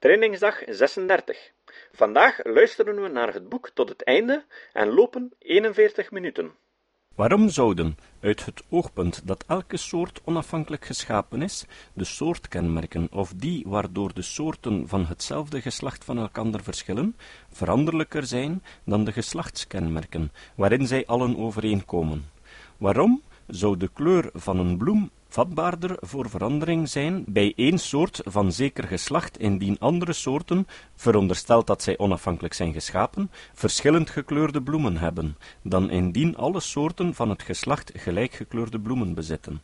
Trainingsdag 36. Vandaag luisteren we naar het boek tot het einde en lopen 41 minuten. Waarom zouden, uit het oogpunt dat elke soort onafhankelijk geschapen is, de soortkenmerken of die waardoor de soorten van hetzelfde geslacht van elkander verschillen, veranderlijker zijn dan de geslachtskenmerken, waarin zij allen overeenkomen? Waarom zou de kleur van een bloem vatbaarder voor verandering zijn bij één soort van zeker geslacht, indien andere soorten, verondersteld dat zij onafhankelijk zijn geschapen, verschillend gekleurde bloemen hebben, dan indien alle soorten van het geslacht gelijk gekleurde bloemen bezitten.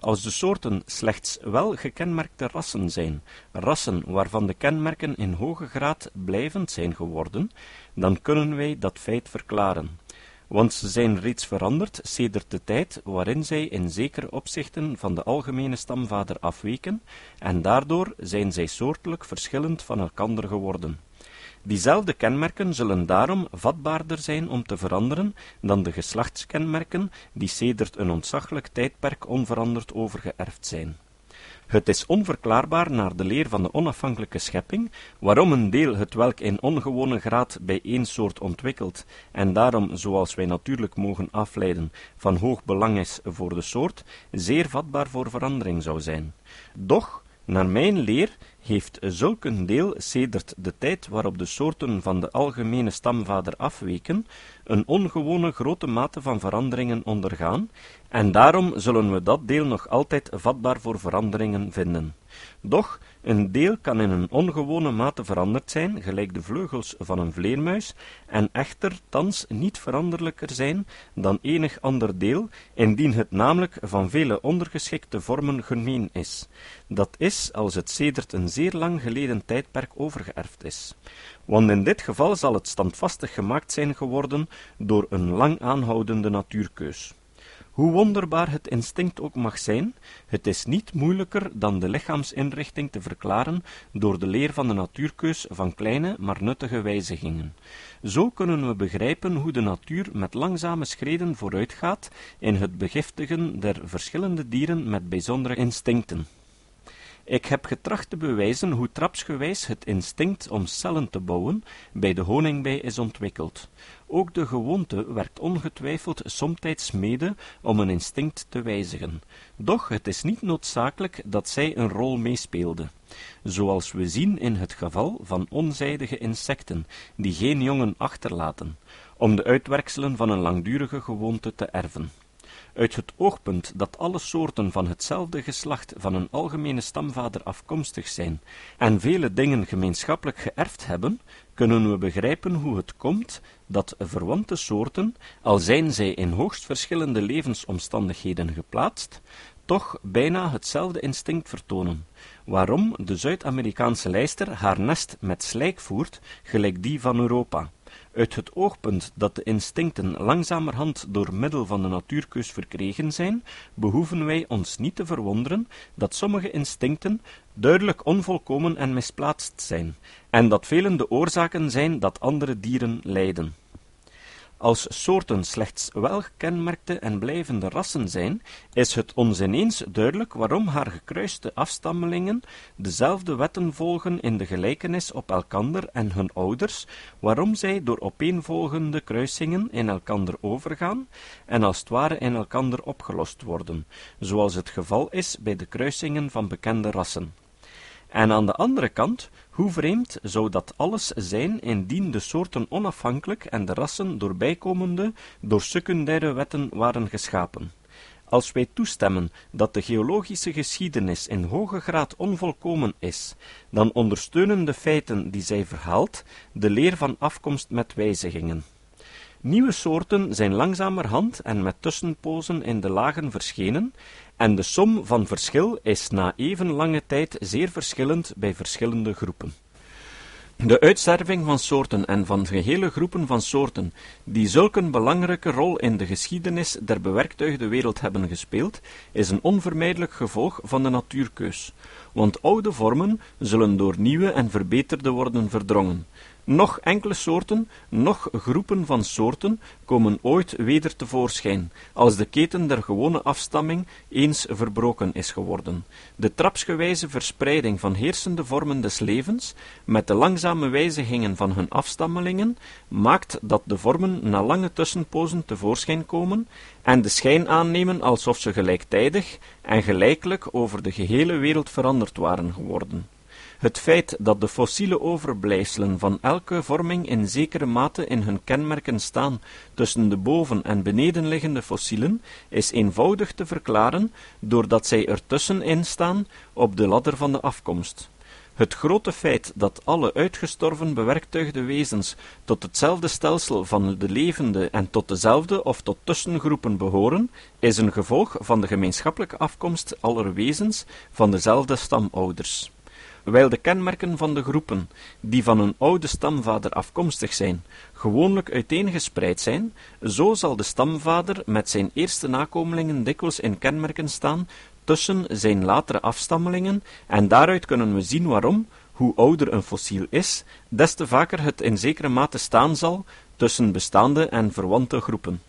Als de soorten slechts wel gekenmerkte rassen zijn, rassen waarvan de kenmerken in hoge graad blijvend zijn geworden, dan kunnen wij dat feit verklaren want ze zijn reeds veranderd sedert de tijd waarin zij in zekere opzichten van de algemene stamvader afweken, en daardoor zijn zij soortelijk verschillend van elkander geworden. Diezelfde kenmerken zullen daarom vatbaarder zijn om te veranderen dan de geslachtskenmerken die sedert een ontzaglijk tijdperk onveranderd overgeërfd zijn. Het is onverklaarbaar naar de leer van de onafhankelijke schepping, waarom een deel het welk in ongewone graad bij één soort ontwikkelt, en daarom, zoals wij natuurlijk mogen afleiden, van hoog belang is voor de soort, zeer vatbaar voor verandering zou zijn. Doch, naar mijn leer heeft zulk een deel sedert de tijd waarop de soorten van de algemene stamvader afweken, een ongewone grote mate van veranderingen ondergaan, en daarom zullen we dat deel nog altijd vatbaar voor veranderingen vinden. Doch, een deel kan in een ongewone mate veranderd zijn, gelijk de vleugels van een vleermuis, en echter thans niet veranderlijker zijn dan enig ander deel, indien het namelijk van vele ondergeschikte vormen gemeen is. Dat is, als het sedert een zeer lang geleden tijdperk overgeërfd is. Want in dit geval zal het standvastig gemaakt zijn geworden door een lang aanhoudende natuurkeus. Hoe wonderbaar het instinct ook mag zijn, het is niet moeilijker dan de lichaamsinrichting te verklaren door de leer van de natuurkeus van kleine, maar nuttige wijzigingen. Zo kunnen we begrijpen hoe de natuur met langzame schreden vooruitgaat in het begiftigen der verschillende dieren met bijzondere instincten. Ik heb getracht te bewijzen hoe trapsgewijs het instinct om cellen te bouwen bij de honingbij is ontwikkeld. Ook de gewoonte werkt ongetwijfeld somtijds mede om een instinct te wijzigen. Doch het is niet noodzakelijk dat zij een rol meespeelde. Zoals we zien in het geval van onzijdige insecten, die geen jongen achterlaten, om de uitwerkselen van een langdurige gewoonte te erven. Uit het oogpunt dat alle soorten van hetzelfde geslacht van een algemene stamvader afkomstig zijn en vele dingen gemeenschappelijk geërfd hebben, kunnen we begrijpen hoe het komt dat verwante soorten, al zijn zij in hoogst verschillende levensomstandigheden geplaatst, toch bijna hetzelfde instinct vertonen, waarom de Zuid-Amerikaanse lijster haar nest met slijk voert, gelijk die van Europa, uit het oogpunt dat de instincten langzamerhand door middel van de natuurkeus verkregen zijn, behoeven wij ons niet te verwonderen dat sommige instincten duidelijk onvolkomen en misplaatst zijn, en dat velen de oorzaken zijn dat andere dieren lijden. Als soorten slechts welgekenmerkte en blijvende rassen zijn, is het ons ineens duidelijk waarom haar gekruiste afstammelingen dezelfde wetten volgen in de gelijkenis op elkander en hun ouders, waarom zij door opeenvolgende kruisingen in elkander overgaan en als het ware in elkander opgelost worden, zoals het geval is bij de kruisingen van bekende rassen. En aan de andere kant, hoe vreemd zou dat alles zijn indien de soorten onafhankelijk en de rassen door bijkomende, door secundaire wetten waren geschapen. Als wij toestemmen dat de geologische geschiedenis in hoge graad onvolkomen is, dan ondersteunen de feiten die zij verhaalt de leer van afkomst met wijzigingen. Nieuwe soorten zijn langzamerhand en met tussenpozen in de lagen verschenen, en de som van verschil is na even lange tijd zeer verschillend bij verschillende groepen. De uitsterving van soorten en van gehele groepen van soorten, die zulk een belangrijke rol in de geschiedenis der bewerktuigde wereld hebben gespeeld, is een onvermijdelijk gevolg van de natuurkeus. want oude vormen zullen door nieuwe en verbeterde worden verdrongen. Nog enkele soorten, nog groepen van soorten komen ooit weder tevoorschijn, als de keten der gewone afstamming eens verbroken is geworden. De trapsgewijze verspreiding van heersende vormen des levens, met de langzame wijzigingen van hun afstammelingen, maakt dat de vormen na lange tussenpozen tevoorschijn komen en de schijn aannemen alsof ze gelijktijdig en gelijkelijk over de gehele wereld veranderd waren geworden. Het feit dat de fossiele overblijfselen van elke vorming in zekere mate in hun kenmerken staan tussen de boven- en benedenliggende fossielen, is eenvoudig te verklaren doordat zij ertussenin staan op de ladder van de afkomst. Het grote feit dat alle uitgestorven bewerktuigde wezens tot hetzelfde stelsel van de levende en tot dezelfde of tot tussengroepen behoren, is een gevolg van de gemeenschappelijke afkomst aller wezens van dezelfde stamouders. Wijl de kenmerken van de groepen, die van een oude stamvader afkomstig zijn, gewoonlijk uiteengespreid zijn, zo zal de stamvader met zijn eerste nakomelingen dikwijls in kenmerken staan tussen zijn latere afstammelingen, en daaruit kunnen we zien waarom, hoe ouder een fossiel is, des te vaker het in zekere mate staan zal tussen bestaande en verwante groepen.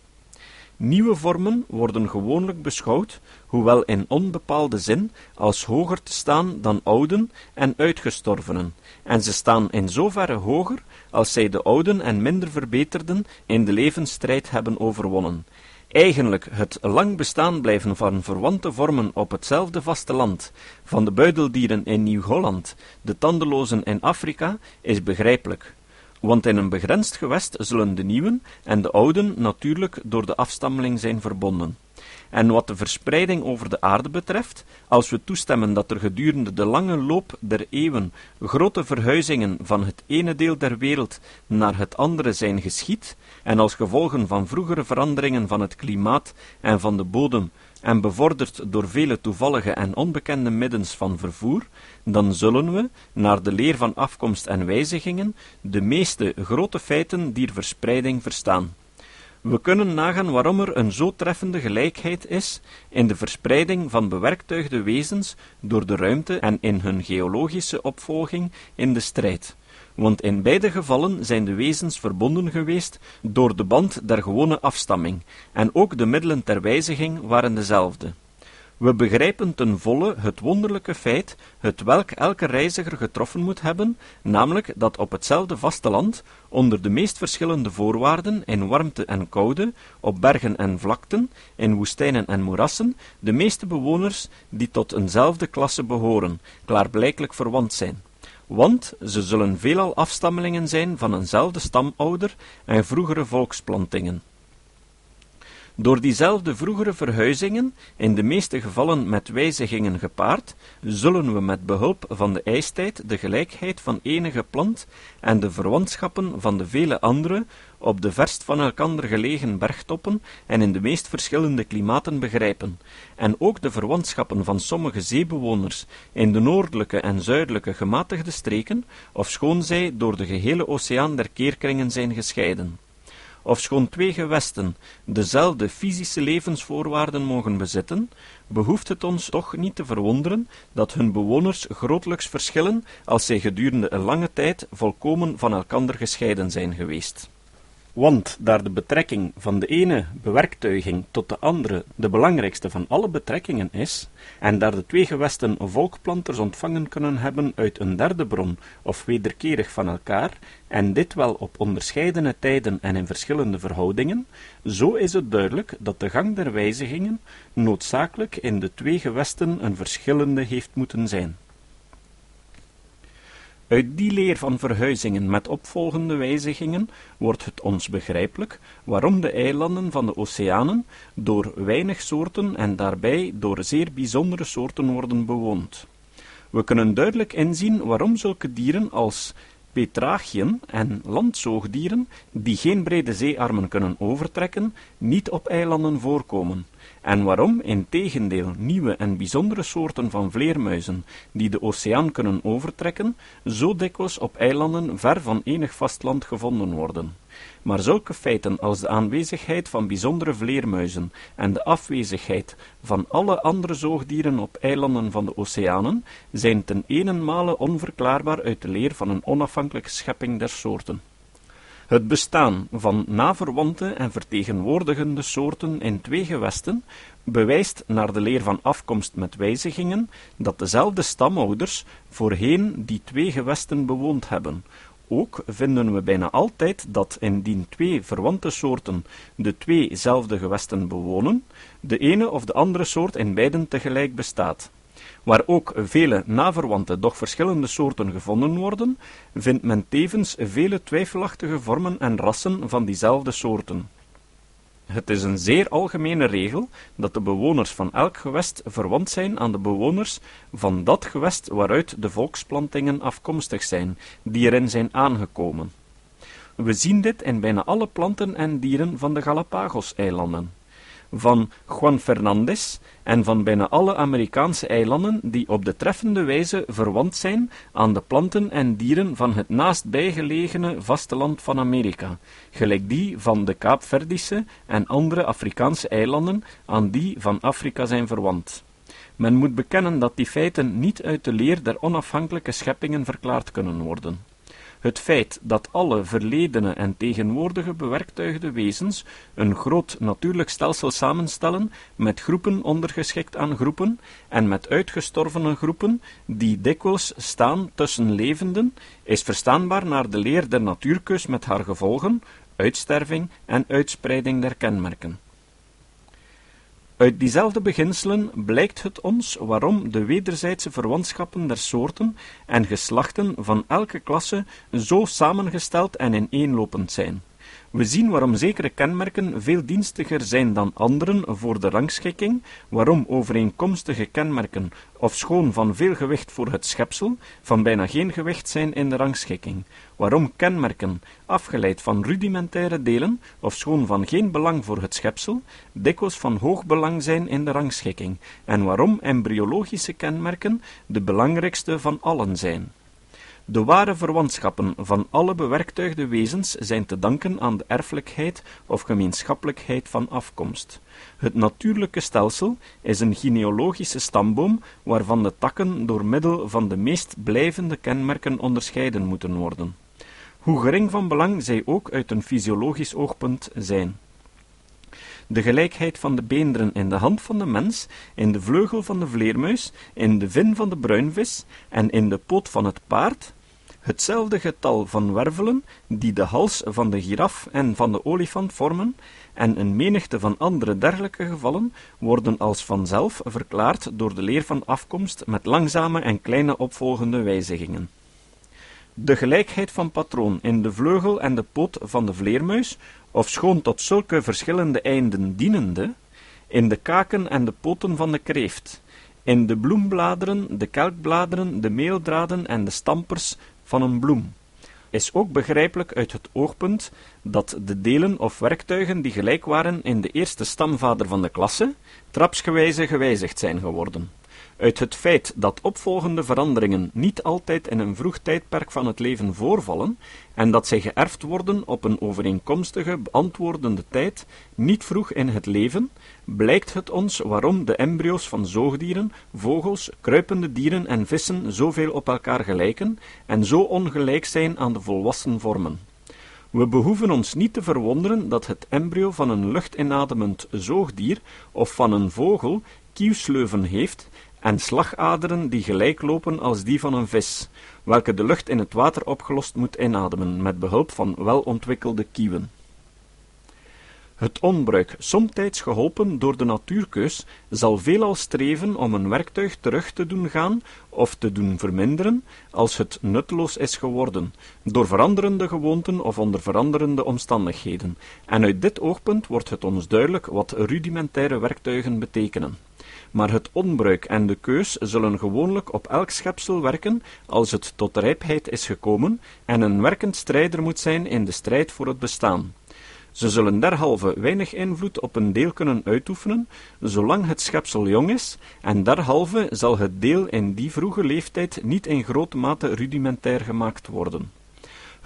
Nieuwe vormen worden gewoonlijk beschouwd, hoewel in onbepaalde zin, als hoger te staan dan ouden en uitgestorvenen, en ze staan in zoverre hoger als zij de ouden en minder verbeterden in de levensstrijd hebben overwonnen. Eigenlijk het lang bestaan blijven van verwante vormen op hetzelfde vasteland, van de buideldieren in Nieuw-Holland, de tandelozen in Afrika, is begrijpelijk want in een begrensd gewest zullen de nieuwen en de ouden natuurlijk door de afstammeling zijn verbonden. En wat de verspreiding over de aarde betreft, als we toestemmen dat er gedurende de lange loop der eeuwen grote verhuizingen van het ene deel der wereld naar het andere zijn geschied, en als gevolgen van vroegere veranderingen van het klimaat en van de bodem en bevorderd door vele toevallige en onbekende middens van vervoer, dan zullen we, naar de leer van afkomst en wijzigingen, de meeste grote feiten dier verspreiding verstaan. We kunnen nagaan waarom er een zo treffende gelijkheid is in de verspreiding van bewerktuigde wezens door de ruimte en in hun geologische opvolging in de strijd want in beide gevallen zijn de wezens verbonden geweest door de band der gewone afstamming, en ook de middelen ter wijziging waren dezelfde. We begrijpen ten volle het wonderlijke feit, het welk elke reiziger getroffen moet hebben, namelijk dat op hetzelfde vasteland, onder de meest verschillende voorwaarden, in warmte en koude, op bergen en vlakten, in woestijnen en moerassen, de meeste bewoners die tot eenzelfde klasse behoren, klaarblijkelijk verwant zijn want ze zullen veelal afstammelingen zijn van eenzelfde stamouder en vroegere volksplantingen. Door diezelfde vroegere verhuizingen, in de meeste gevallen met wijzigingen gepaard, zullen we met behulp van de ijstijd de gelijkheid van enige plant en de verwantschappen van de vele andere op de verst van elkander gelegen bergtoppen en in de meest verschillende klimaten begrijpen, en ook de verwantschappen van sommige zeebewoners in de noordelijke en zuidelijke gematigde streken, ofschoon zij door de gehele oceaan der keerkringen zijn gescheiden. Ofschoon twee gewesten dezelfde fysische levensvoorwaarden mogen bezitten, behoeft het ons toch niet te verwonderen dat hun bewoners grotelijks verschillen als zij gedurende een lange tijd volkomen van elkander gescheiden zijn geweest. Want daar de betrekking van de ene bewerktuiging tot de andere de belangrijkste van alle betrekkingen is, en daar de twee gewesten volkplanters ontvangen kunnen hebben uit een derde bron of wederkerig van elkaar, en dit wel op onderscheidene tijden en in verschillende verhoudingen, zo is het duidelijk dat de gang der wijzigingen noodzakelijk in de twee gewesten een verschillende heeft moeten zijn. Uit die leer van verhuizingen met opvolgende wijzigingen wordt het ons begrijpelijk waarom de eilanden van de oceanen door weinig soorten en daarbij door zeer bijzondere soorten worden bewoond. We kunnen duidelijk inzien waarom zulke dieren als petrachien en landzoogdieren, die geen brede zeearmen kunnen overtrekken, niet op eilanden voorkomen, en waarom, in tegendeel, nieuwe en bijzondere soorten van vleermuizen, die de oceaan kunnen overtrekken, zo dikwijls op eilanden ver van enig vastland gevonden worden. Maar zulke feiten als de aanwezigheid van bijzondere vleermuizen en de afwezigheid van alle andere zoogdieren op eilanden van de oceanen zijn ten enenmale onverklaarbaar uit de leer van een onafhankelijke schepping der soorten. Het bestaan van naverwante en vertegenwoordigende soorten in twee gewesten bewijst naar de leer van afkomst met wijzigingen dat dezelfde stamouders voorheen die twee gewesten bewoond hebben. Ook vinden we bijna altijd dat indien twee verwante soorten de tweezelfde gewesten bewonen, de ene of de andere soort in beiden tegelijk bestaat. Waar ook vele naverwante, doch verschillende soorten gevonden worden, vindt men tevens vele twijfelachtige vormen en rassen van diezelfde soorten. Het is een zeer algemene regel dat de bewoners van elk gewest verwant zijn aan de bewoners van dat gewest waaruit de volksplantingen afkomstig zijn, die erin zijn aangekomen. We zien dit in bijna alle planten en dieren van de Galapagos-eilanden van Juan Fernandez en van bijna alle Amerikaanse eilanden die op de treffende wijze verwant zijn aan de planten en dieren van het naastbijgelegene vasteland van Amerika, gelijk die van de Kaapverdische en andere Afrikaanse eilanden aan die van Afrika zijn verwant. Men moet bekennen dat die feiten niet uit de leer der onafhankelijke scheppingen verklaard kunnen worden. Het feit dat alle verledene en tegenwoordige bewerktuigde wezens een groot natuurlijk stelsel samenstellen, met groepen ondergeschikt aan groepen, en met uitgestorvene groepen, die dikwijls staan tussen levenden, is verstaanbaar naar de leer der natuurkeus met haar gevolgen, uitsterving en uitspreiding der kenmerken. Uit diezelfde beginselen blijkt het ons waarom de wederzijdse verwantschappen der soorten en geslachten van elke klasse zo samengesteld en ineenlopend zijn. We zien waarom zekere kenmerken veel dienstiger zijn dan anderen voor de rangschikking, waarom overeenkomstige kenmerken, ofschoon van veel gewicht voor het schepsel, van bijna geen gewicht zijn in de rangschikking, waarom kenmerken, afgeleid van rudimentaire delen, ofschoon van geen belang voor het schepsel, dikwijls van hoog belang zijn in de rangschikking, en waarom embryologische kenmerken de belangrijkste van allen zijn. De ware verwantschappen van alle bewerktuigde wezens zijn te danken aan de erfelijkheid of gemeenschappelijkheid van afkomst. Het natuurlijke stelsel is een genealogische stamboom waarvan de takken door middel van de meest blijvende kenmerken onderscheiden moeten worden. Hoe gering van belang zij ook uit een fysiologisch oogpunt zijn. De gelijkheid van de beenderen in de hand van de mens, in de vleugel van de vleermuis, in de vin van de bruinvis en in de poot van het paard, hetzelfde getal van wervelen die de hals van de giraf en van de olifant vormen, en een menigte van andere dergelijke gevallen worden als vanzelf verklaard door de leer van afkomst met langzame en kleine opvolgende wijzigingen. De gelijkheid van patroon in de vleugel en de poot van de vleermuis, ofschoon tot zulke verschillende einden dienende, in de kaken en de poten van de kreeft, in de bloembladeren, de kelkbladeren, de meeldraden en de stampers van een bloem, is ook begrijpelijk uit het oogpunt dat de delen of werktuigen die gelijk waren in de eerste stamvader van de klasse, trapsgewijze gewijzigd zijn geworden. Uit het feit dat opvolgende veranderingen niet altijd in een vroeg tijdperk van het leven voorvallen en dat zij geërfd worden op een overeenkomstige beantwoordende tijd, niet vroeg in het leven, blijkt het ons waarom de embryo's van zoogdieren, vogels, kruipende dieren en vissen zoveel op elkaar gelijken en zo ongelijk zijn aan de volwassen vormen. We behoeven ons niet te verwonderen dat het embryo van een luchtinademend zoogdier of van een vogel kieuwsleuven heeft en slagaderen die gelijk lopen als die van een vis, welke de lucht in het water opgelost moet inademen met behulp van welontwikkelde kieven. Het onbruik, somtijds geholpen door de natuurkeus, zal veelal streven om een werktuig terug te doen gaan of te doen verminderen, als het nutteloos is geworden, door veranderende gewoonten of onder veranderende omstandigheden, en uit dit oogpunt wordt het ons duidelijk wat rudimentaire werktuigen betekenen maar het onbruik en de keus zullen gewoonlijk op elk schepsel werken als het tot rijpheid is gekomen en een werkend strijder moet zijn in de strijd voor het bestaan. Ze zullen derhalve weinig invloed op een deel kunnen uitoefenen, zolang het schepsel jong is, en derhalve zal het deel in die vroege leeftijd niet in grote mate rudimentair gemaakt worden.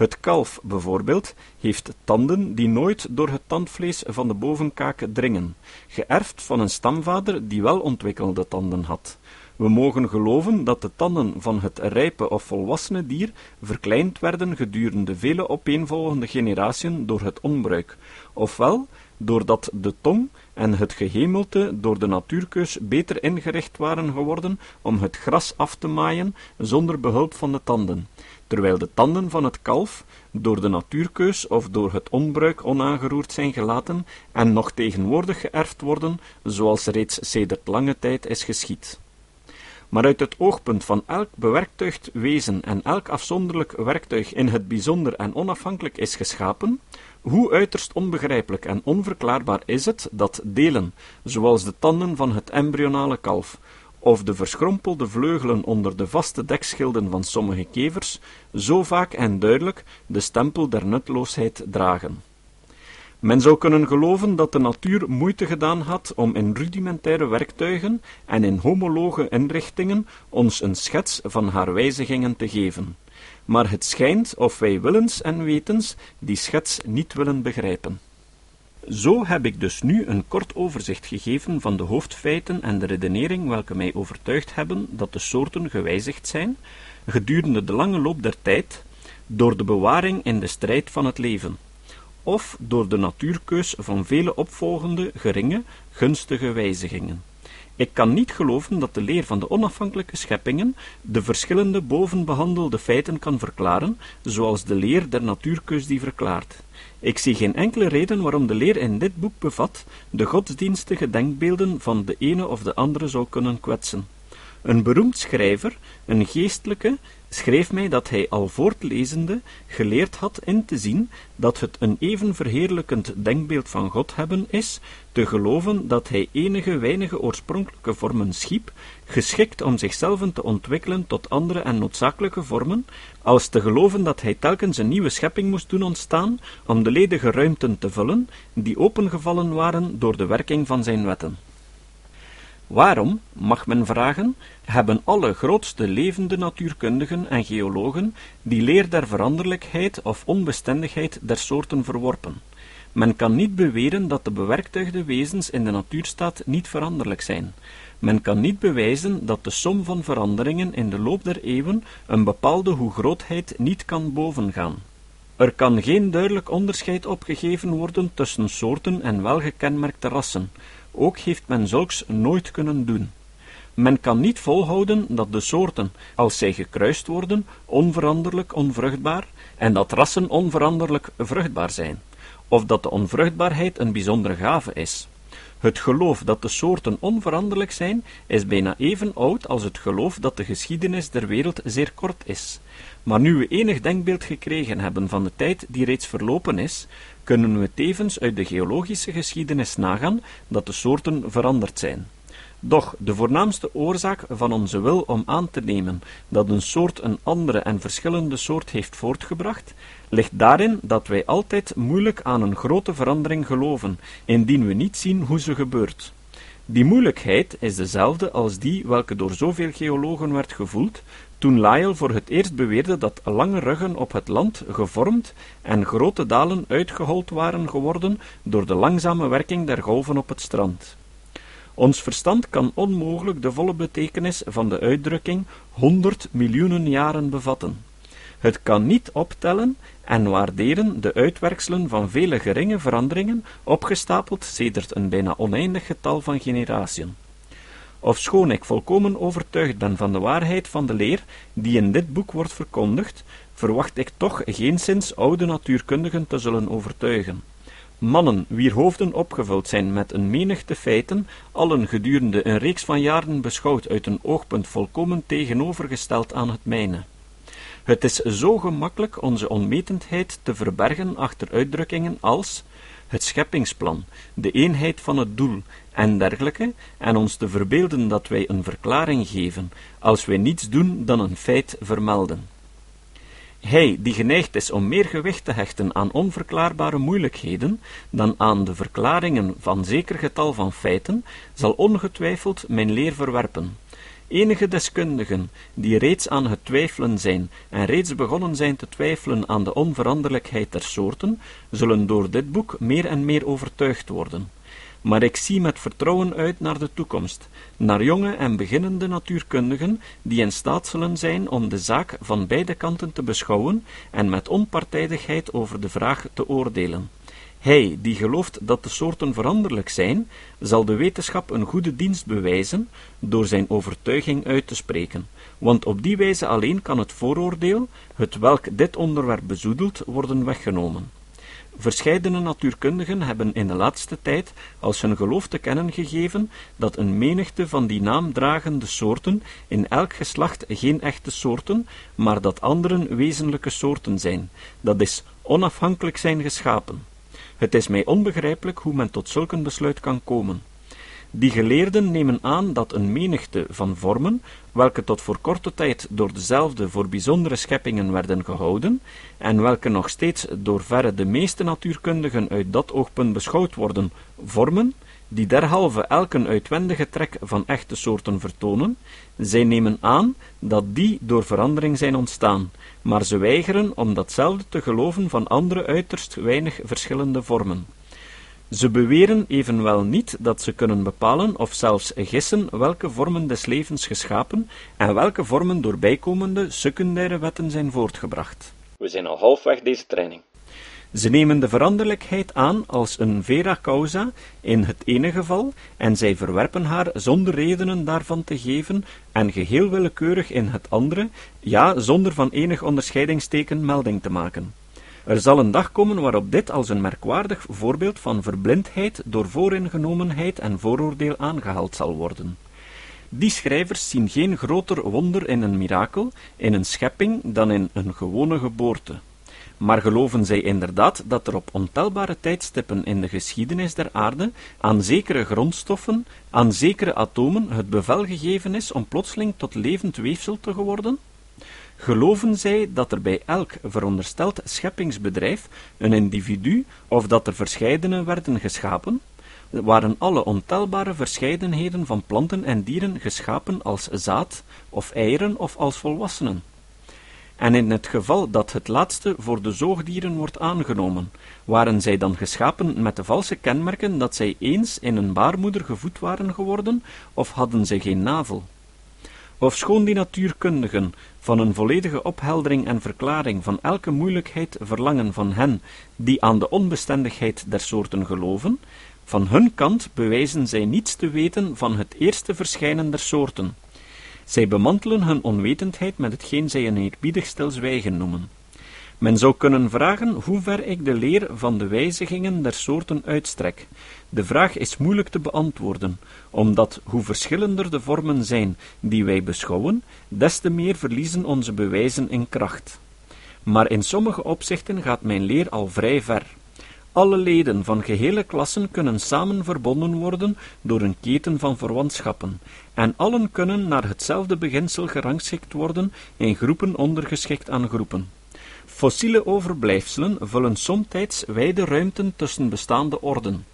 Het kalf, bijvoorbeeld, heeft tanden die nooit door het tandvlees van de bovenkaak dringen, geërfd van een stamvader die wel ontwikkelde tanden had. We mogen geloven dat de tanden van het rijpe of volwassene dier verkleind werden gedurende vele opeenvolgende generatiën door het onbruik, ofwel doordat de tong en het gehemelte door de natuurkeus beter ingericht waren geworden om het gras af te maaien zonder behulp van de tanden, terwijl de tanden van het kalf door de natuurkeus of door het onbruik onaangeroerd zijn gelaten en nog tegenwoordig geërfd worden, zoals reeds sedert lange tijd is geschied. Maar uit het oogpunt van elk bewerktuigd wezen en elk afzonderlijk werktuig in het bijzonder en onafhankelijk is geschapen, hoe uiterst onbegrijpelijk en onverklaarbaar is het dat delen, zoals de tanden van het embryonale kalf, of de verschrompelde vleugelen onder de vaste dekschilden van sommige kevers, zo vaak en duidelijk de stempel der nutloosheid dragen. Men zou kunnen geloven dat de natuur moeite gedaan had om in rudimentaire werktuigen en in homologe inrichtingen ons een schets van haar wijzigingen te geven. Maar het schijnt of wij willens en wetens die schets niet willen begrijpen. Zo heb ik dus nu een kort overzicht gegeven van de hoofdfeiten en de redenering welke mij overtuigd hebben dat de soorten gewijzigd zijn, gedurende de lange loop der tijd, door de bewaring in de strijd van het leven of door de natuurkeus van vele opvolgende, geringe, gunstige wijzigingen. Ik kan niet geloven dat de leer van de onafhankelijke scheppingen de verschillende bovenbehandelde feiten kan verklaren, zoals de leer der natuurkeus die verklaart. Ik zie geen enkele reden waarom de leer in dit boek bevat de godsdienstige denkbeelden van de ene of de andere zou kunnen kwetsen. Een beroemd schrijver, een geestelijke, schreef mij dat hij al voortlezende geleerd had in te zien dat het een even verheerlijkend denkbeeld van God hebben is, te geloven dat hij enige weinige oorspronkelijke vormen schiep, geschikt om zichzelf te ontwikkelen tot andere en noodzakelijke vormen, als te geloven dat hij telkens een nieuwe schepping moest doen ontstaan om de ledige ruimten te vullen, die opengevallen waren door de werking van zijn wetten. Waarom, mag men vragen, hebben alle grootste levende natuurkundigen en geologen die leer der veranderlijkheid of onbestendigheid der soorten verworpen? Men kan niet beweren dat de bewerktuigde wezens in de natuurstaat niet veranderlijk zijn. Men kan niet bewijzen dat de som van veranderingen in de loop der eeuwen een bepaalde hoegrootheid niet kan bovengaan. Er kan geen duidelijk onderscheid opgegeven worden tussen soorten en welgekenmerkte rassen, ook heeft men zulks nooit kunnen doen. Men kan niet volhouden dat de soorten, als zij gekruist worden, onveranderlijk onvruchtbaar en dat rassen onveranderlijk vruchtbaar zijn, of dat de onvruchtbaarheid een bijzondere gave is. Het geloof dat de soorten onveranderlijk zijn, is bijna even oud als het geloof dat de geschiedenis der wereld zeer kort is. Maar nu we enig denkbeeld gekregen hebben van de tijd die reeds verlopen is, kunnen we tevens uit de geologische geschiedenis nagaan dat de soorten veranderd zijn. Doch de voornaamste oorzaak van onze wil om aan te nemen dat een soort een andere en verschillende soort heeft voortgebracht, ligt daarin dat wij altijd moeilijk aan een grote verandering geloven, indien we niet zien hoe ze gebeurt. Die moeilijkheid is dezelfde als die welke door zoveel geologen werd gevoeld, toen Lyell voor het eerst beweerde dat lange ruggen op het land gevormd en grote dalen uitgehold waren geworden door de langzame werking der golven op het strand. Ons verstand kan onmogelijk de volle betekenis van de uitdrukking honderd miljoenen jaren bevatten. Het kan niet optellen en waarderen de uitwerkselen van vele geringe veranderingen, opgestapeld sedert een bijna oneindig getal van generatiën. Ofschoon ik volkomen overtuigd ben van de waarheid van de leer die in dit boek wordt verkondigd, verwacht ik toch geenszins oude natuurkundigen te zullen overtuigen. Mannen wier hoofden opgevuld zijn met een menigte feiten, allen gedurende een reeks van jaren beschouwd uit een oogpunt volkomen tegenovergesteld aan het mijne. Het is zo gemakkelijk onze onwetendheid te verbergen achter uitdrukkingen als het scheppingsplan, de eenheid van het doel en dergelijke, en ons te verbeelden dat wij een verklaring geven, als wij niets doen dan een feit vermelden. Hij die geneigd is om meer gewicht te hechten aan onverklaarbare moeilijkheden dan aan de verklaringen van zeker getal van feiten, zal ongetwijfeld mijn leer verwerpen. Enige deskundigen die reeds aan het twijfelen zijn en reeds begonnen zijn te twijfelen aan de onveranderlijkheid der soorten, zullen door dit boek meer en meer overtuigd worden. Maar ik zie met vertrouwen uit naar de toekomst, naar jonge en beginnende natuurkundigen die in staat zullen zijn om de zaak van beide kanten te beschouwen en met onpartijdigheid over de vraag te oordelen. Hij, die gelooft dat de soorten veranderlijk zijn, zal de wetenschap een goede dienst bewijzen door zijn overtuiging uit te spreken, want op die wijze alleen kan het vooroordeel, het welk dit onderwerp bezoedelt, worden weggenomen. Verscheidene natuurkundigen hebben in de laatste tijd als hun geloof te kennen gegeven dat een menigte van die naamdragende soorten in elk geslacht geen echte soorten, maar dat anderen wezenlijke soorten zijn, dat is, onafhankelijk zijn geschapen. Het is mij onbegrijpelijk hoe men tot zulk een besluit kan komen. Die geleerden nemen aan dat een menigte van vormen, welke tot voor korte tijd door dezelfde voor bijzondere scheppingen werden gehouden, en welke nog steeds door verre de meeste natuurkundigen uit dat oogpunt beschouwd worden, vormen, die derhalve elke uitwendige trek van echte soorten vertonen, zij nemen aan dat die door verandering zijn ontstaan, maar ze weigeren om datzelfde te geloven van andere uiterst weinig verschillende vormen. Ze beweren evenwel niet dat ze kunnen bepalen of zelfs gissen welke vormen des levens geschapen en welke vormen door bijkomende secundaire wetten zijn voortgebracht. We zijn al halfweg deze training. Ze nemen de veranderlijkheid aan als een vera causa in het ene geval, en zij verwerpen haar zonder redenen daarvan te geven, en geheel willekeurig in het andere, ja, zonder van enig onderscheidingsteken melding te maken. Er zal een dag komen waarop dit als een merkwaardig voorbeeld van verblindheid door vooringenomenheid en vooroordeel aangehaald zal worden. Die schrijvers zien geen groter wonder in een mirakel, in een schepping, dan in een gewone geboorte. Maar geloven zij inderdaad dat er op ontelbare tijdstippen in de geschiedenis der aarde aan zekere grondstoffen, aan zekere atomen het bevel gegeven is om plotseling tot levend weefsel te geworden? Geloven zij dat er bij elk verondersteld scheppingsbedrijf een individu, of dat er verscheidene werden geschapen, waren alle ontelbare verscheidenheden van planten en dieren geschapen als zaad, of eieren, of als volwassenen? En in het geval dat het laatste voor de zoogdieren wordt aangenomen, waren zij dan geschapen met de valse kenmerken dat zij eens in een baarmoeder gevoed waren geworden, of hadden zij geen navel? Ofschoon die natuurkundigen van een volledige opheldering en verklaring van elke moeilijkheid verlangen van hen die aan de onbestendigheid der soorten geloven, van hun kant bewijzen zij niets te weten van het eerste verschijnen der soorten. Zij bemantelen hun onwetendheid met hetgeen zij een eerbiedig stilzwijgen noemen. Men zou kunnen vragen hoe ver ik de leer van de wijzigingen der soorten uitstrek. De vraag is moeilijk te beantwoorden, omdat hoe verschillender de vormen zijn die wij beschouwen, des te meer verliezen onze bewijzen in kracht. Maar in sommige opzichten gaat mijn leer al vrij ver. Alle leden van gehele klassen kunnen samen verbonden worden door een keten van verwantschappen, en allen kunnen naar hetzelfde beginsel gerangschikt worden in groepen ondergeschikt aan groepen. Fossiele overblijfselen vullen somtijds wijde ruimten tussen bestaande orden.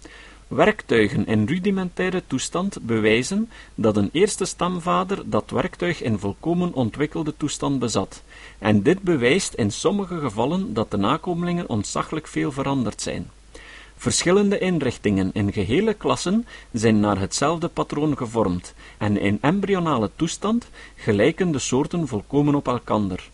Werktuigen in rudimentaire toestand bewijzen dat een eerste stamvader dat werktuig in volkomen ontwikkelde toestand bezat, en dit bewijst in sommige gevallen dat de nakomelingen ontzaglijk veel veranderd zijn. Verschillende inrichtingen in gehele klassen zijn naar hetzelfde patroon gevormd, en in embryonale toestand gelijken de soorten volkomen op elkander.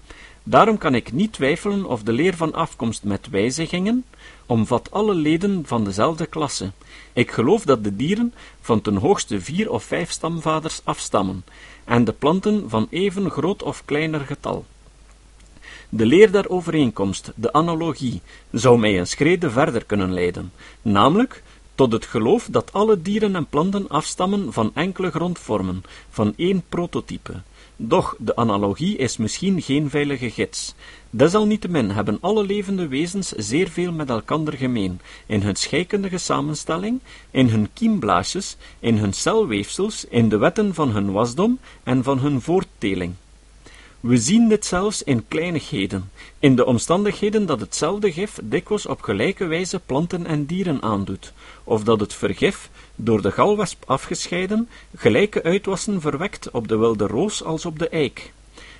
Daarom kan ik niet twijfelen of de leer van afkomst met wijzigingen omvat alle leden van dezelfde klasse. Ik geloof dat de dieren van ten hoogste vier of vijf stamvaders afstammen, en de planten van even groot of kleiner getal. De leer der overeenkomst, de analogie, zou mij een schrede verder kunnen leiden, namelijk tot het geloof dat alle dieren en planten afstammen van enkele grondvormen, van één prototype, doch de analogie is misschien geen veilige gids. Desalniettemin hebben alle levende wezens zeer veel met elkander gemeen, in hun scheikundige samenstelling, in hun kiemblaasjes, in hun celweefsels, in de wetten van hun wasdom en van hun voortteling. We zien dit zelfs in kleinigheden, in de omstandigheden dat hetzelfde gif dikwijls op gelijke wijze planten en dieren aandoet, of dat het vergif, door de galwesp afgescheiden, gelijke uitwassen verwekt op de wilde roos als op de eik.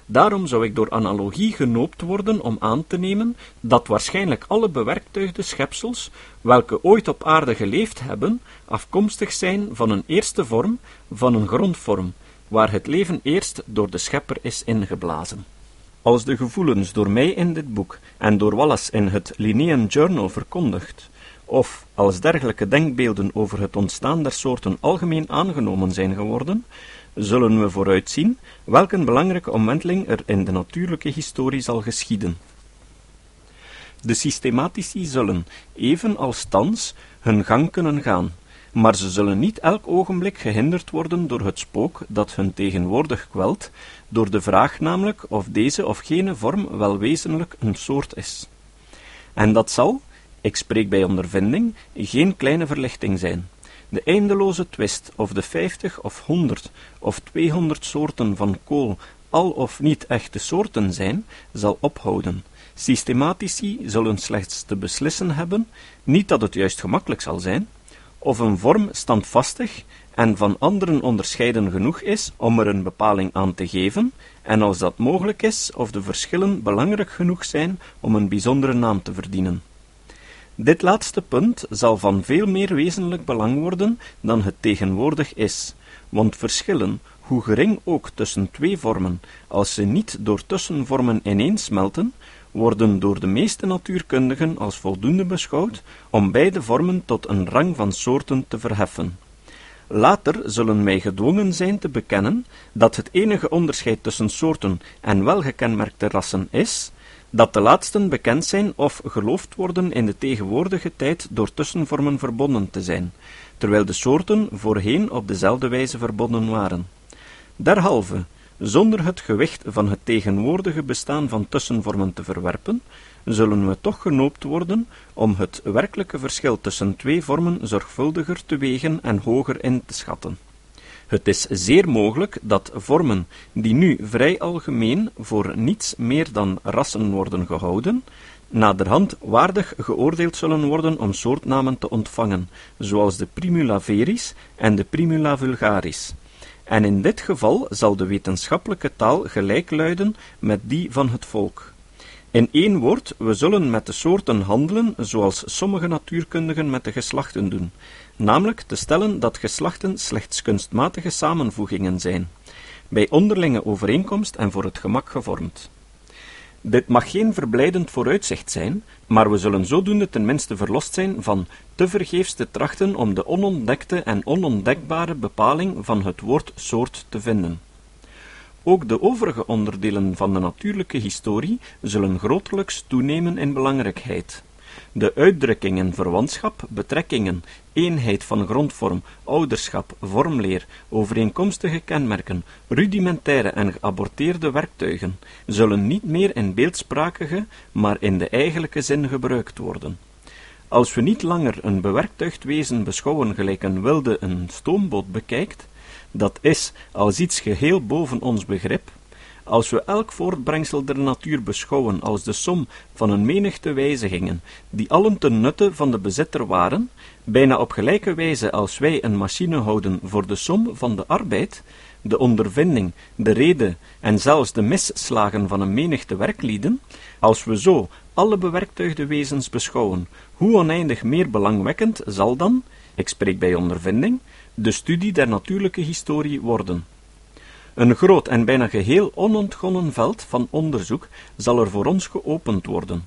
Daarom zou ik door analogie genoopt worden om aan te nemen dat waarschijnlijk alle bewerktuigde schepsels, welke ooit op aarde geleefd hebben, afkomstig zijn van een eerste vorm, van een grondvorm, waar het leven eerst door de schepper is ingeblazen. Als de gevoelens door mij in dit boek en door Wallace in het Linnean Journal verkondigd, of als dergelijke denkbeelden over het ontstaan der soorten algemeen aangenomen zijn geworden, zullen we vooruitzien welke belangrijke omwenteling er in de natuurlijke historie zal geschieden. De systematici zullen, even als thans, hun gang kunnen gaan, maar ze zullen niet elk ogenblik gehinderd worden door het spook dat hun tegenwoordig kwelt, door de vraag namelijk of deze of gene vorm wel wezenlijk een soort is. En dat zal, ik spreek bij ondervinding, geen kleine verlichting zijn. De eindeloze twist of de vijftig of honderd of tweehonderd soorten van kool al of niet echte soorten zijn, zal ophouden. Systematici zullen slechts te beslissen hebben, niet dat het juist gemakkelijk zal zijn, of een vorm standvastig en van anderen onderscheiden genoeg is om er een bepaling aan te geven, en als dat mogelijk is, of de verschillen belangrijk genoeg zijn om een bijzondere naam te verdienen. Dit laatste punt zal van veel meer wezenlijk belang worden dan het tegenwoordig is, want verschillen, hoe gering ook tussen twee vormen, als ze niet door tussenvormen ineensmelten, worden door de meeste natuurkundigen als voldoende beschouwd om beide vormen tot een rang van soorten te verheffen. Later zullen wij gedwongen zijn te bekennen dat het enige onderscheid tussen soorten en welgekenmerkte rassen is, dat de laatsten bekend zijn of geloofd worden in de tegenwoordige tijd door tussenvormen verbonden te zijn, terwijl de soorten voorheen op dezelfde wijze verbonden waren. Derhalve, zonder het gewicht van het tegenwoordige bestaan van tussenvormen te verwerpen, zullen we toch genoopt worden om het werkelijke verschil tussen twee vormen zorgvuldiger te wegen en hoger in te schatten. Het is zeer mogelijk dat vormen die nu vrij algemeen voor niets meer dan rassen worden gehouden, naderhand waardig geoordeeld zullen worden om soortnamen te ontvangen, zoals de Primula veris en de Primula vulgaris. En in dit geval zal de wetenschappelijke taal gelijk luiden met die van het volk. In één woord, we zullen met de soorten handelen zoals sommige natuurkundigen met de geslachten doen, namelijk te stellen dat geslachten slechts kunstmatige samenvoegingen zijn, bij onderlinge overeenkomst en voor het gemak gevormd. Dit mag geen verblijdend vooruitzicht zijn, maar we zullen zodoende tenminste verlost zijn van te vergeefs te trachten om de onontdekte en onontdekbare bepaling van het woord soort te vinden. Ook de overige onderdelen van de natuurlijke historie zullen grotelijks toenemen in belangrijkheid. De uitdrukkingen verwantschap, betrekkingen, eenheid van grondvorm, ouderschap, vormleer, overeenkomstige kenmerken, rudimentaire en geaborteerde werktuigen, zullen niet meer in beeldsprakige, maar in de eigenlijke zin gebruikt worden. Als we niet langer een bewerktuigd wezen beschouwen gelijk een wilde een stoomboot bekijkt, dat is als iets geheel boven ons begrip, als we elk voortbrengsel der natuur beschouwen als de som van een menigte wijzigingen, die allen ten nutte van de bezitter waren, bijna op gelijke wijze als wij een machine houden voor de som van de arbeid, de ondervinding, de rede en zelfs de misslagen van een menigte werklieden, als we zo alle bewerktuigde wezens beschouwen, hoe oneindig meer belangwekkend zal dan, ik spreek bij ondervinding, de studie der natuurlijke historie worden. Een groot en bijna geheel onontgonnen veld van onderzoek zal er voor ons geopend worden.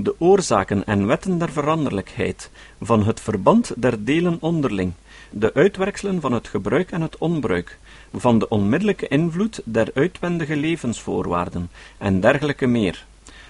De oorzaken en wetten der veranderlijkheid, van het verband der delen onderling, de uitwerkselen van het gebruik en het onbruik, van de onmiddellijke invloed der uitwendige levensvoorwaarden en dergelijke meer.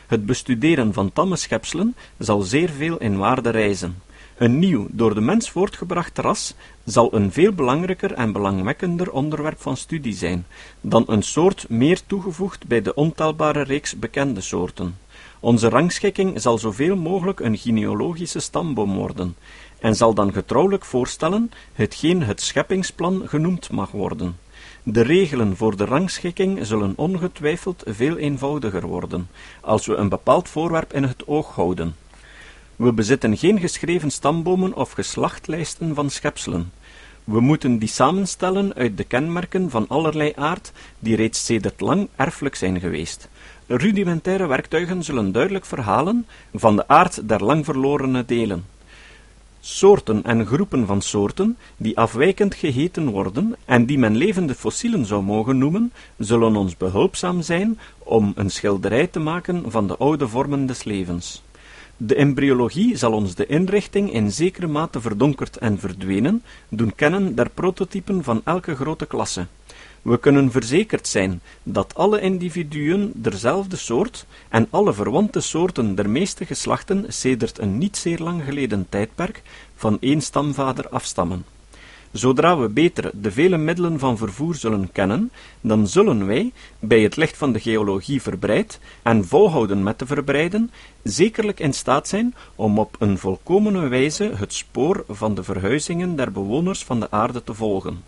Het bestuderen van tamme schepselen zal zeer veel in waarde reizen. Een nieuw, door de mens voortgebracht ras zal een veel belangrijker en belangwekkender onderwerp van studie zijn, dan een soort meer toegevoegd bij de ontelbare reeks bekende soorten. Onze rangschikking zal zoveel mogelijk een genealogische stamboom worden, en zal dan getrouwelijk voorstellen hetgeen het scheppingsplan genoemd mag worden. De regelen voor de rangschikking zullen ongetwijfeld veel eenvoudiger worden, als we een bepaald voorwerp in het oog houden. We bezitten geen geschreven stambomen of geslachtlijsten van schepselen. We moeten die samenstellen uit de kenmerken van allerlei aard die reeds sedert lang erfelijk zijn geweest. Rudimentaire werktuigen zullen duidelijk verhalen van de aard der lang verlorene delen. Soorten en groepen van soorten, die afwijkend geheten worden en die men levende fossielen zou mogen noemen, zullen ons behulpzaam zijn om een schilderij te maken van de oude vormen des levens. De embryologie zal ons de inrichting in zekere mate verdonkerd en verdwenen doen kennen der prototypen van elke grote klasse. We kunnen verzekerd zijn dat alle individuen derzelfde soort en alle verwante soorten der meeste geslachten sedert een niet zeer lang geleden tijdperk van één stamvader afstammen. Zodra we beter de vele middelen van vervoer zullen kennen, dan zullen wij, bij het licht van de geologie verbreid en volhouden met te verbreiden, zekerlijk in staat zijn om op een volkomene wijze het spoor van de verhuizingen der bewoners van de aarde te volgen.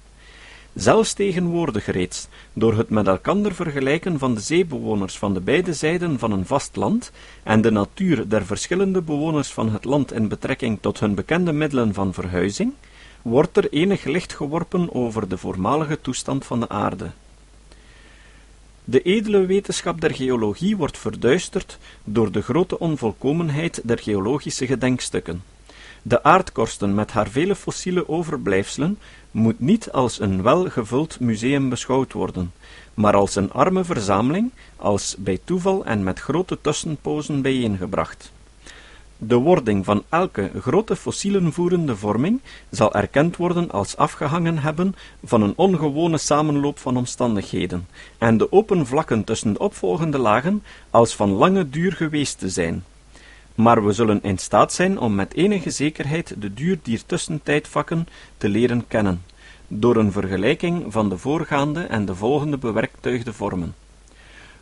Zelfs tegenwoordig reeds, door het met elkander vergelijken van de zeebewoners van de beide zijden van een vast land en de natuur der verschillende bewoners van het land in betrekking tot hun bekende middelen van verhuizing, wordt er enig licht geworpen over de voormalige toestand van de aarde. De edele wetenschap der geologie wordt verduisterd door de grote onvolkomenheid der geologische gedenkstukken. De aardkorsten met haar vele fossiele overblijfselen moet niet als een welgevuld museum beschouwd worden, maar als een arme verzameling, als bij toeval en met grote tussenpozen bijeengebracht. De wording van elke grote fossielenvoerende vorming zal erkend worden als afgehangen hebben van een ongewone samenloop van omstandigheden, en de open vlakken tussen de opvolgende lagen als van lange duur geweest te zijn. Maar we zullen in staat zijn om met enige zekerheid de duur dier tussentijdvakken te leren kennen, door een vergelijking van de voorgaande en de volgende bewerktuigde vormen.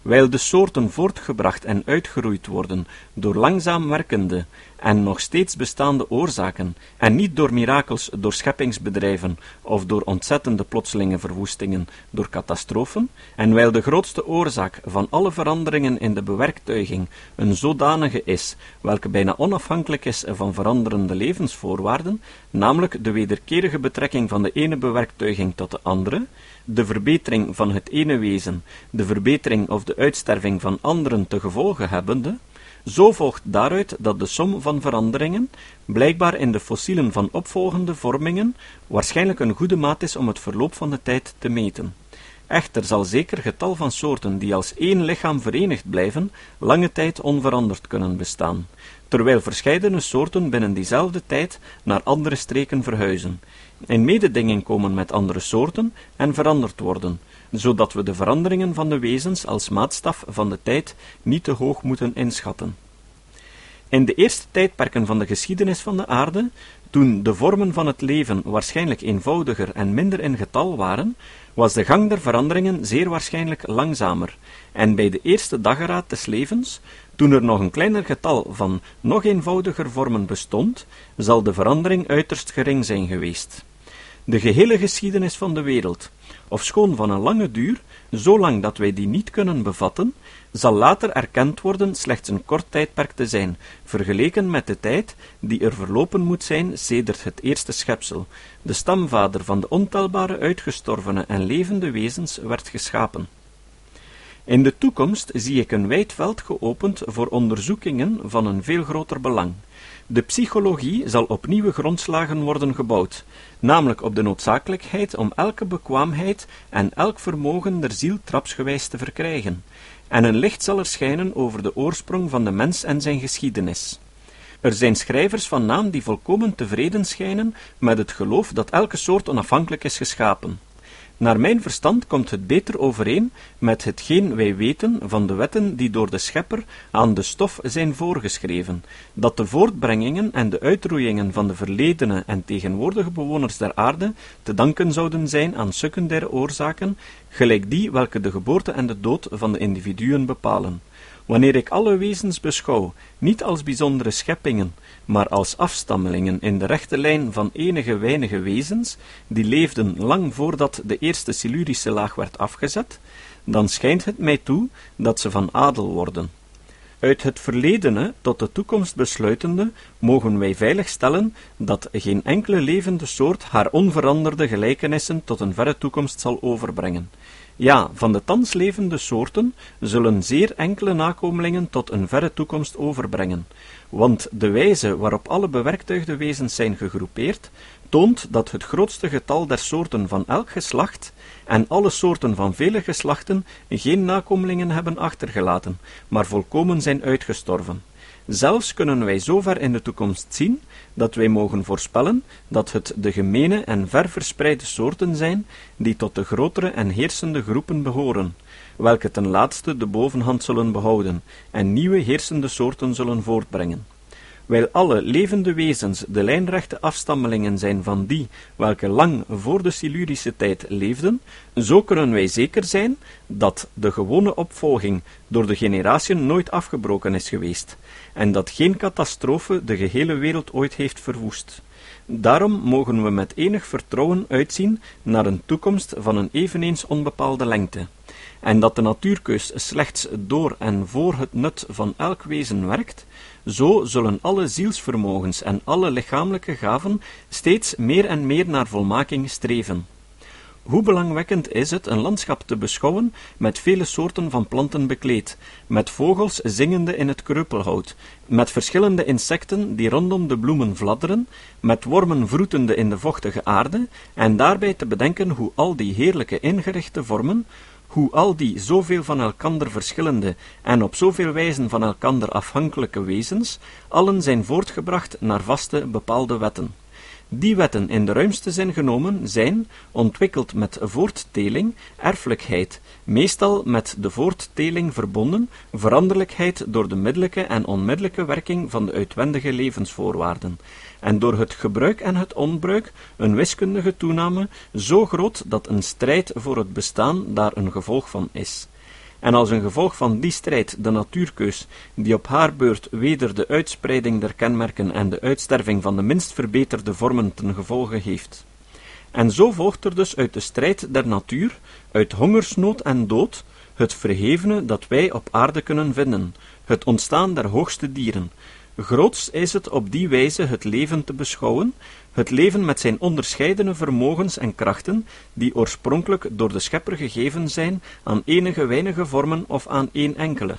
Wijl de soorten voortgebracht en uitgeroeid worden door langzaam werkende en nog steeds bestaande oorzaken, en niet door mirakels, door scheppingsbedrijven of door ontzettende plotselinge verwoestingen, door catastrofen, en wijl de grootste oorzaak van alle veranderingen in de bewerktuiging een zodanige is, welke bijna onafhankelijk is van veranderende levensvoorwaarden, namelijk de wederkerige betrekking van de ene bewerktuiging tot de andere, de verbetering van het ene wezen, de verbetering of de uitsterving van anderen te gevolge hebbende, zo volgt daaruit dat de som van veranderingen, blijkbaar in de fossielen van opvolgende vormingen, waarschijnlijk een goede maat is om het verloop van de tijd te meten. Echter zal zeker getal van soorten die als één lichaam verenigd blijven, lange tijd onveranderd kunnen bestaan, terwijl verscheidene soorten binnen diezelfde tijd naar andere streken verhuizen, in mededinging komen met andere soorten en veranderd worden, zodat we de veranderingen van de wezens als maatstaf van de tijd niet te hoog moeten inschatten. In de eerste tijdperken van de geschiedenis van de aarde, toen de vormen van het leven waarschijnlijk eenvoudiger en minder in getal waren, was de gang der veranderingen zeer waarschijnlijk langzamer, en bij de eerste dageraad des levens, toen er nog een kleiner getal van nog eenvoudiger vormen bestond, zal de verandering uiterst gering zijn geweest. De gehele geschiedenis van de wereld, ofschoon van een lange duur, zo lang dat wij die niet kunnen bevatten, zal later erkend worden slechts een kort tijdperk te zijn, vergeleken met de tijd die er verlopen moet zijn sedert het eerste schepsel, de stamvader van de ontelbare uitgestorvene en levende wezens, werd geschapen. In de toekomst zie ik een wijd veld geopend voor onderzoekingen van een veel groter belang. De psychologie zal op nieuwe grondslagen worden gebouwd, namelijk op de noodzakelijkheid om elke bekwaamheid en elk vermogen der ziel trapsgewijs te verkrijgen, en een licht zal er schijnen over de oorsprong van de mens en zijn geschiedenis. Er zijn schrijvers van naam die volkomen tevreden schijnen met het geloof dat elke soort onafhankelijk is geschapen. Naar mijn verstand komt het beter overeen met hetgeen wij weten van de wetten die door de schepper aan de stof zijn voorgeschreven, dat de voortbrengingen en de uitroeiingen van de verledene en tegenwoordige bewoners der aarde te danken zouden zijn aan secundaire oorzaken, gelijk die welke de geboorte en de dood van de individuen bepalen. Wanneer ik alle wezens beschouw, niet als bijzondere scheppingen, maar als afstammelingen in de rechte lijn van enige weinige wezens, die leefden lang voordat de eerste silurische laag werd afgezet, dan schijnt het mij toe dat ze van adel worden. Uit het verledene tot de toekomst besluitende, mogen wij veilig stellen dat geen enkele levende soort haar onveranderde gelijkenissen tot een verre toekomst zal overbrengen. Ja, van de thans levende soorten zullen zeer enkele nakomelingen tot een verre toekomst overbrengen, want de wijze waarop alle bewerktuigde wezens zijn gegroepeerd, toont dat het grootste getal der soorten van elk geslacht en alle soorten van vele geslachten geen nakomelingen hebben achtergelaten, maar volkomen zijn uitgestorven. Zelfs kunnen wij zo ver in de toekomst zien, dat wij mogen voorspellen dat het de gemene en ver verspreide soorten zijn, die tot de grotere en heersende groepen behoren, welke ten laatste de bovenhand zullen behouden, en nieuwe heersende soorten zullen voortbrengen. Wijl alle levende wezens de lijnrechte afstammelingen zijn van die welke lang voor de Silurische tijd leefden, zo kunnen wij zeker zijn dat de gewone opvolging door de generatiën nooit afgebroken is geweest, en dat geen catastrofe de gehele wereld ooit heeft verwoest. Daarom mogen we met enig vertrouwen uitzien naar een toekomst van een eveneens onbepaalde lengte, en dat de natuurkeus slechts door en voor het nut van elk wezen werkt, zo zullen alle zielsvermogens en alle lichamelijke gaven steeds meer en meer naar volmaking streven. Hoe belangwekkend is het een landschap te beschouwen met vele soorten van planten bekleed, met vogels zingende in het kreupelhout, met verschillende insecten die rondom de bloemen fladderen, met wormen vroetende in de vochtige aarde, en daarbij te bedenken hoe al die heerlijke ingerichte vormen, hoe al die zoveel van elkander verschillende en op zoveel wijzen van elkander afhankelijke wezens, allen zijn voortgebracht naar vaste bepaalde wetten. Die wetten in de ruimste zin genomen zijn, ontwikkeld met voortteling, erfelijkheid, meestal met de voortteling verbonden, veranderlijkheid door de middelijke en onmiddellijke werking van de uitwendige levensvoorwaarden, en door het gebruik en het onbruik een wiskundige toename zo groot dat een strijd voor het bestaan daar een gevolg van is. En als een gevolg van die strijd de natuurkeus, die op haar beurt weder de uitspreiding der kenmerken en de uitsterving van de minst verbeterde vormen ten gevolge heeft. En zo volgt er dus uit de strijd der natuur, uit hongersnood en dood, het verhevene dat wij op aarde kunnen vinden, het ontstaan der hoogste dieren, Groots is het op die wijze het leven te beschouwen, het leven met zijn onderscheidene vermogens en krachten, die oorspronkelijk door de schepper gegeven zijn aan enige weinige vormen of aan één enkele.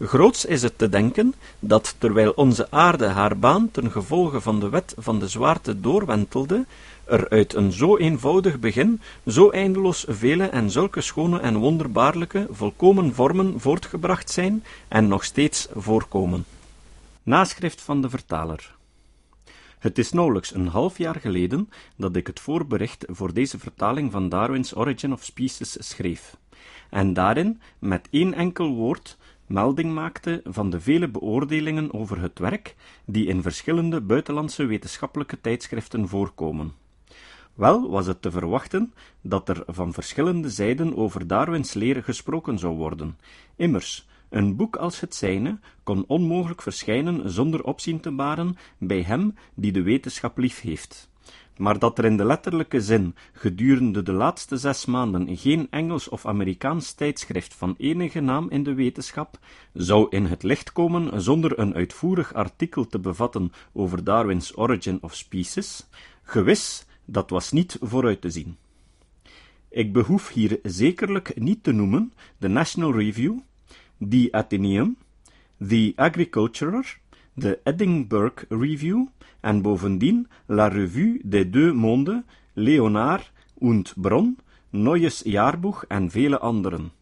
Groots is het te denken dat, terwijl onze aarde haar baan ten gevolge van de wet van de zwaarte doorwentelde, er uit een zo eenvoudig begin zo eindeloos vele en zulke schone en wonderbaarlijke, volkomen vormen voortgebracht zijn en nog steeds voorkomen. Naschrift van de vertaler. Het is nauwelijks een half jaar geleden dat ik het voorbericht voor deze vertaling van Darwin's Origin of Species schreef, en daarin met één enkel woord melding maakte van de vele beoordelingen over het werk die in verschillende buitenlandse wetenschappelijke tijdschriften voorkomen. Wel was het te verwachten dat er van verschillende zijden over Darwins leer gesproken zou worden. Immers, een boek als het zijne kon onmogelijk verschijnen zonder opzien te baren bij hem die de wetenschap lief heeft. Maar dat er in de letterlijke zin gedurende de laatste zes maanden geen Engels of Amerikaans tijdschrift van enige naam in de wetenschap zou in het licht komen zonder een uitvoerig artikel te bevatten over Darwin's Origin of Species, gewis, dat was niet vooruit te zien. Ik behoef hier zekerlijk niet te noemen de National Review, The Athenaeum, The Agriculturer, de Edinburgh Review en bovendien La Revue des Deux Mondes, Leonard und Bron, Neues Jahrbuch en vele anderen.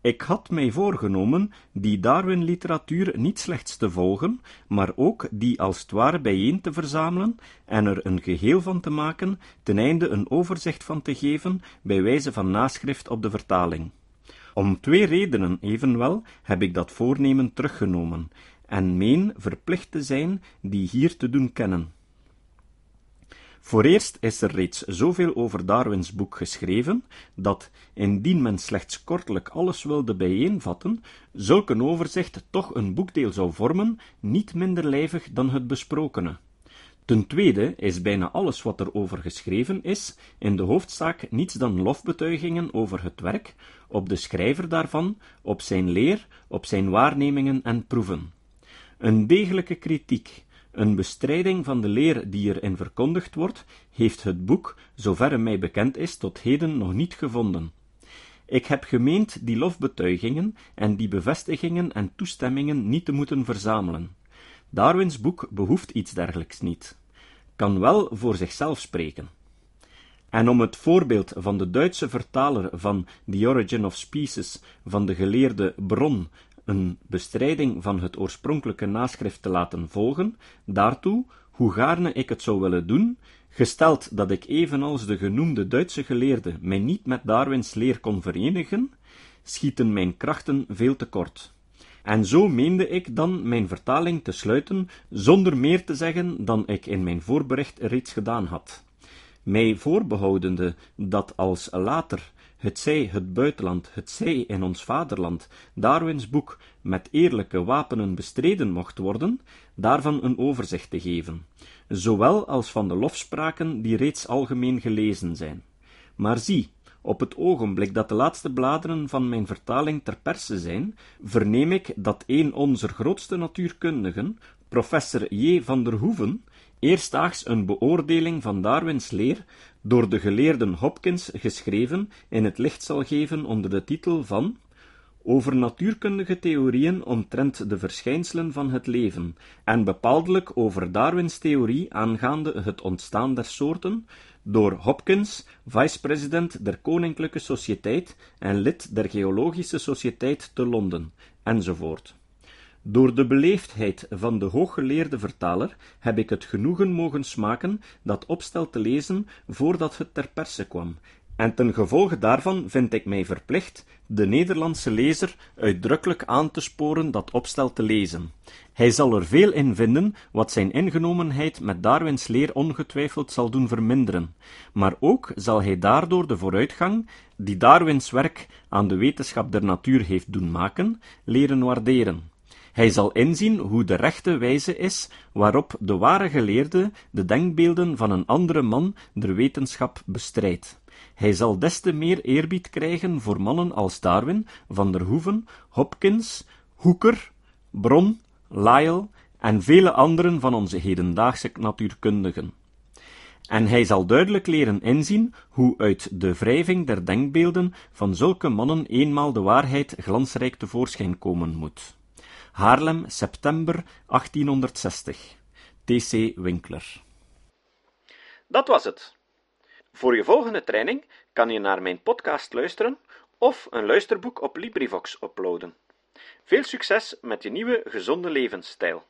Ik had mij voorgenomen die Darwin-literatuur niet slechts te volgen, maar ook die als het ware bijeen te verzamelen en er een geheel van te maken, ten einde een overzicht van te geven bij wijze van naschrift op de vertaling. Om twee redenen evenwel heb ik dat voornemen teruggenomen, en meen verplicht te zijn die hier te doen kennen. Voor eerst is er reeds zoveel over Darwins boek geschreven, dat, indien men slechts kortelijk alles wilde bijeenvatten, zulk een overzicht toch een boekdeel zou vormen, niet minder lijvig dan het besprokene. Ten tweede is bijna alles wat er over geschreven is, in de hoofdzaak niets dan lofbetuigingen over het werk, op de schrijver daarvan, op zijn leer, op zijn waarnemingen en proeven. Een degelijke kritiek, een bestrijding van de leer die erin verkondigd wordt, heeft het boek, zoverre mij bekend is, tot heden nog niet gevonden. Ik heb gemeend die lofbetuigingen en die bevestigingen en toestemmingen niet te moeten verzamelen. Darwins boek behoeft iets dergelijks niet. Kan wel voor zichzelf spreken. En om het voorbeeld van de Duitse vertaler van The Origin of Species van de geleerde Bron een bestrijding van het oorspronkelijke naschrift te laten volgen, daartoe, hoe gaarne ik het zou willen doen, gesteld dat ik evenals de genoemde Duitse geleerde mij niet met Darwins leer kon verenigen, schieten mijn krachten veel te kort. En zo meende ik dan mijn vertaling te sluiten, zonder meer te zeggen dan ik in mijn voorbericht reeds gedaan had. Mij voorbehoudende dat als later het zij het buitenland, het zij in ons vaderland, Darwins boek met eerlijke wapenen bestreden mocht worden, daarvan een overzicht te geven, zowel als van de lofspraken die reeds algemeen gelezen zijn. Maar zie, op het ogenblik dat de laatste bladeren van mijn vertaling ter perse zijn, verneem ik dat een onze grootste natuurkundigen, professor J. van der Hoeven, eerstdaags een beoordeling van Darwins leer door de geleerden Hopkins geschreven in het licht zal geven onder de titel van over natuurkundige theorieën omtrent de verschijnselen van het leven, en bepaaldelijk over Darwins theorie aangaande het ontstaan der soorten, door Hopkins, vice-president der Koninklijke Sociëteit en lid der Geologische Sociëteit te Londen, enzovoort. Door de beleefdheid van de hooggeleerde vertaler heb ik het genoegen mogen smaken dat opstel te lezen voordat het ter perse kwam, en ten gevolge daarvan vind ik mij verplicht de Nederlandse lezer uitdrukkelijk aan te sporen dat opstel te lezen. Hij zal er veel in vinden wat zijn ingenomenheid met Darwins leer ongetwijfeld zal doen verminderen, maar ook zal hij daardoor de vooruitgang, die Darwins werk aan de wetenschap der natuur heeft doen maken, leren waarderen. Hij zal inzien hoe de rechte wijze is waarop de ware geleerde de denkbeelden van een andere man der wetenschap bestrijdt. Hij zal des te meer eerbied krijgen voor mannen als Darwin, Van der Hoeven, Hopkins, Hooker, Bron, Lyell en vele anderen van onze hedendaagse natuurkundigen. En hij zal duidelijk leren inzien hoe uit de wrijving der denkbeelden van zulke mannen eenmaal de waarheid glansrijk tevoorschijn komen moet. Haarlem, september 1860. T.C. Winkler. Dat was het. Voor je volgende training kan je naar mijn podcast luisteren of een luisterboek op LibriVox uploaden. Veel succes met je nieuwe gezonde levensstijl.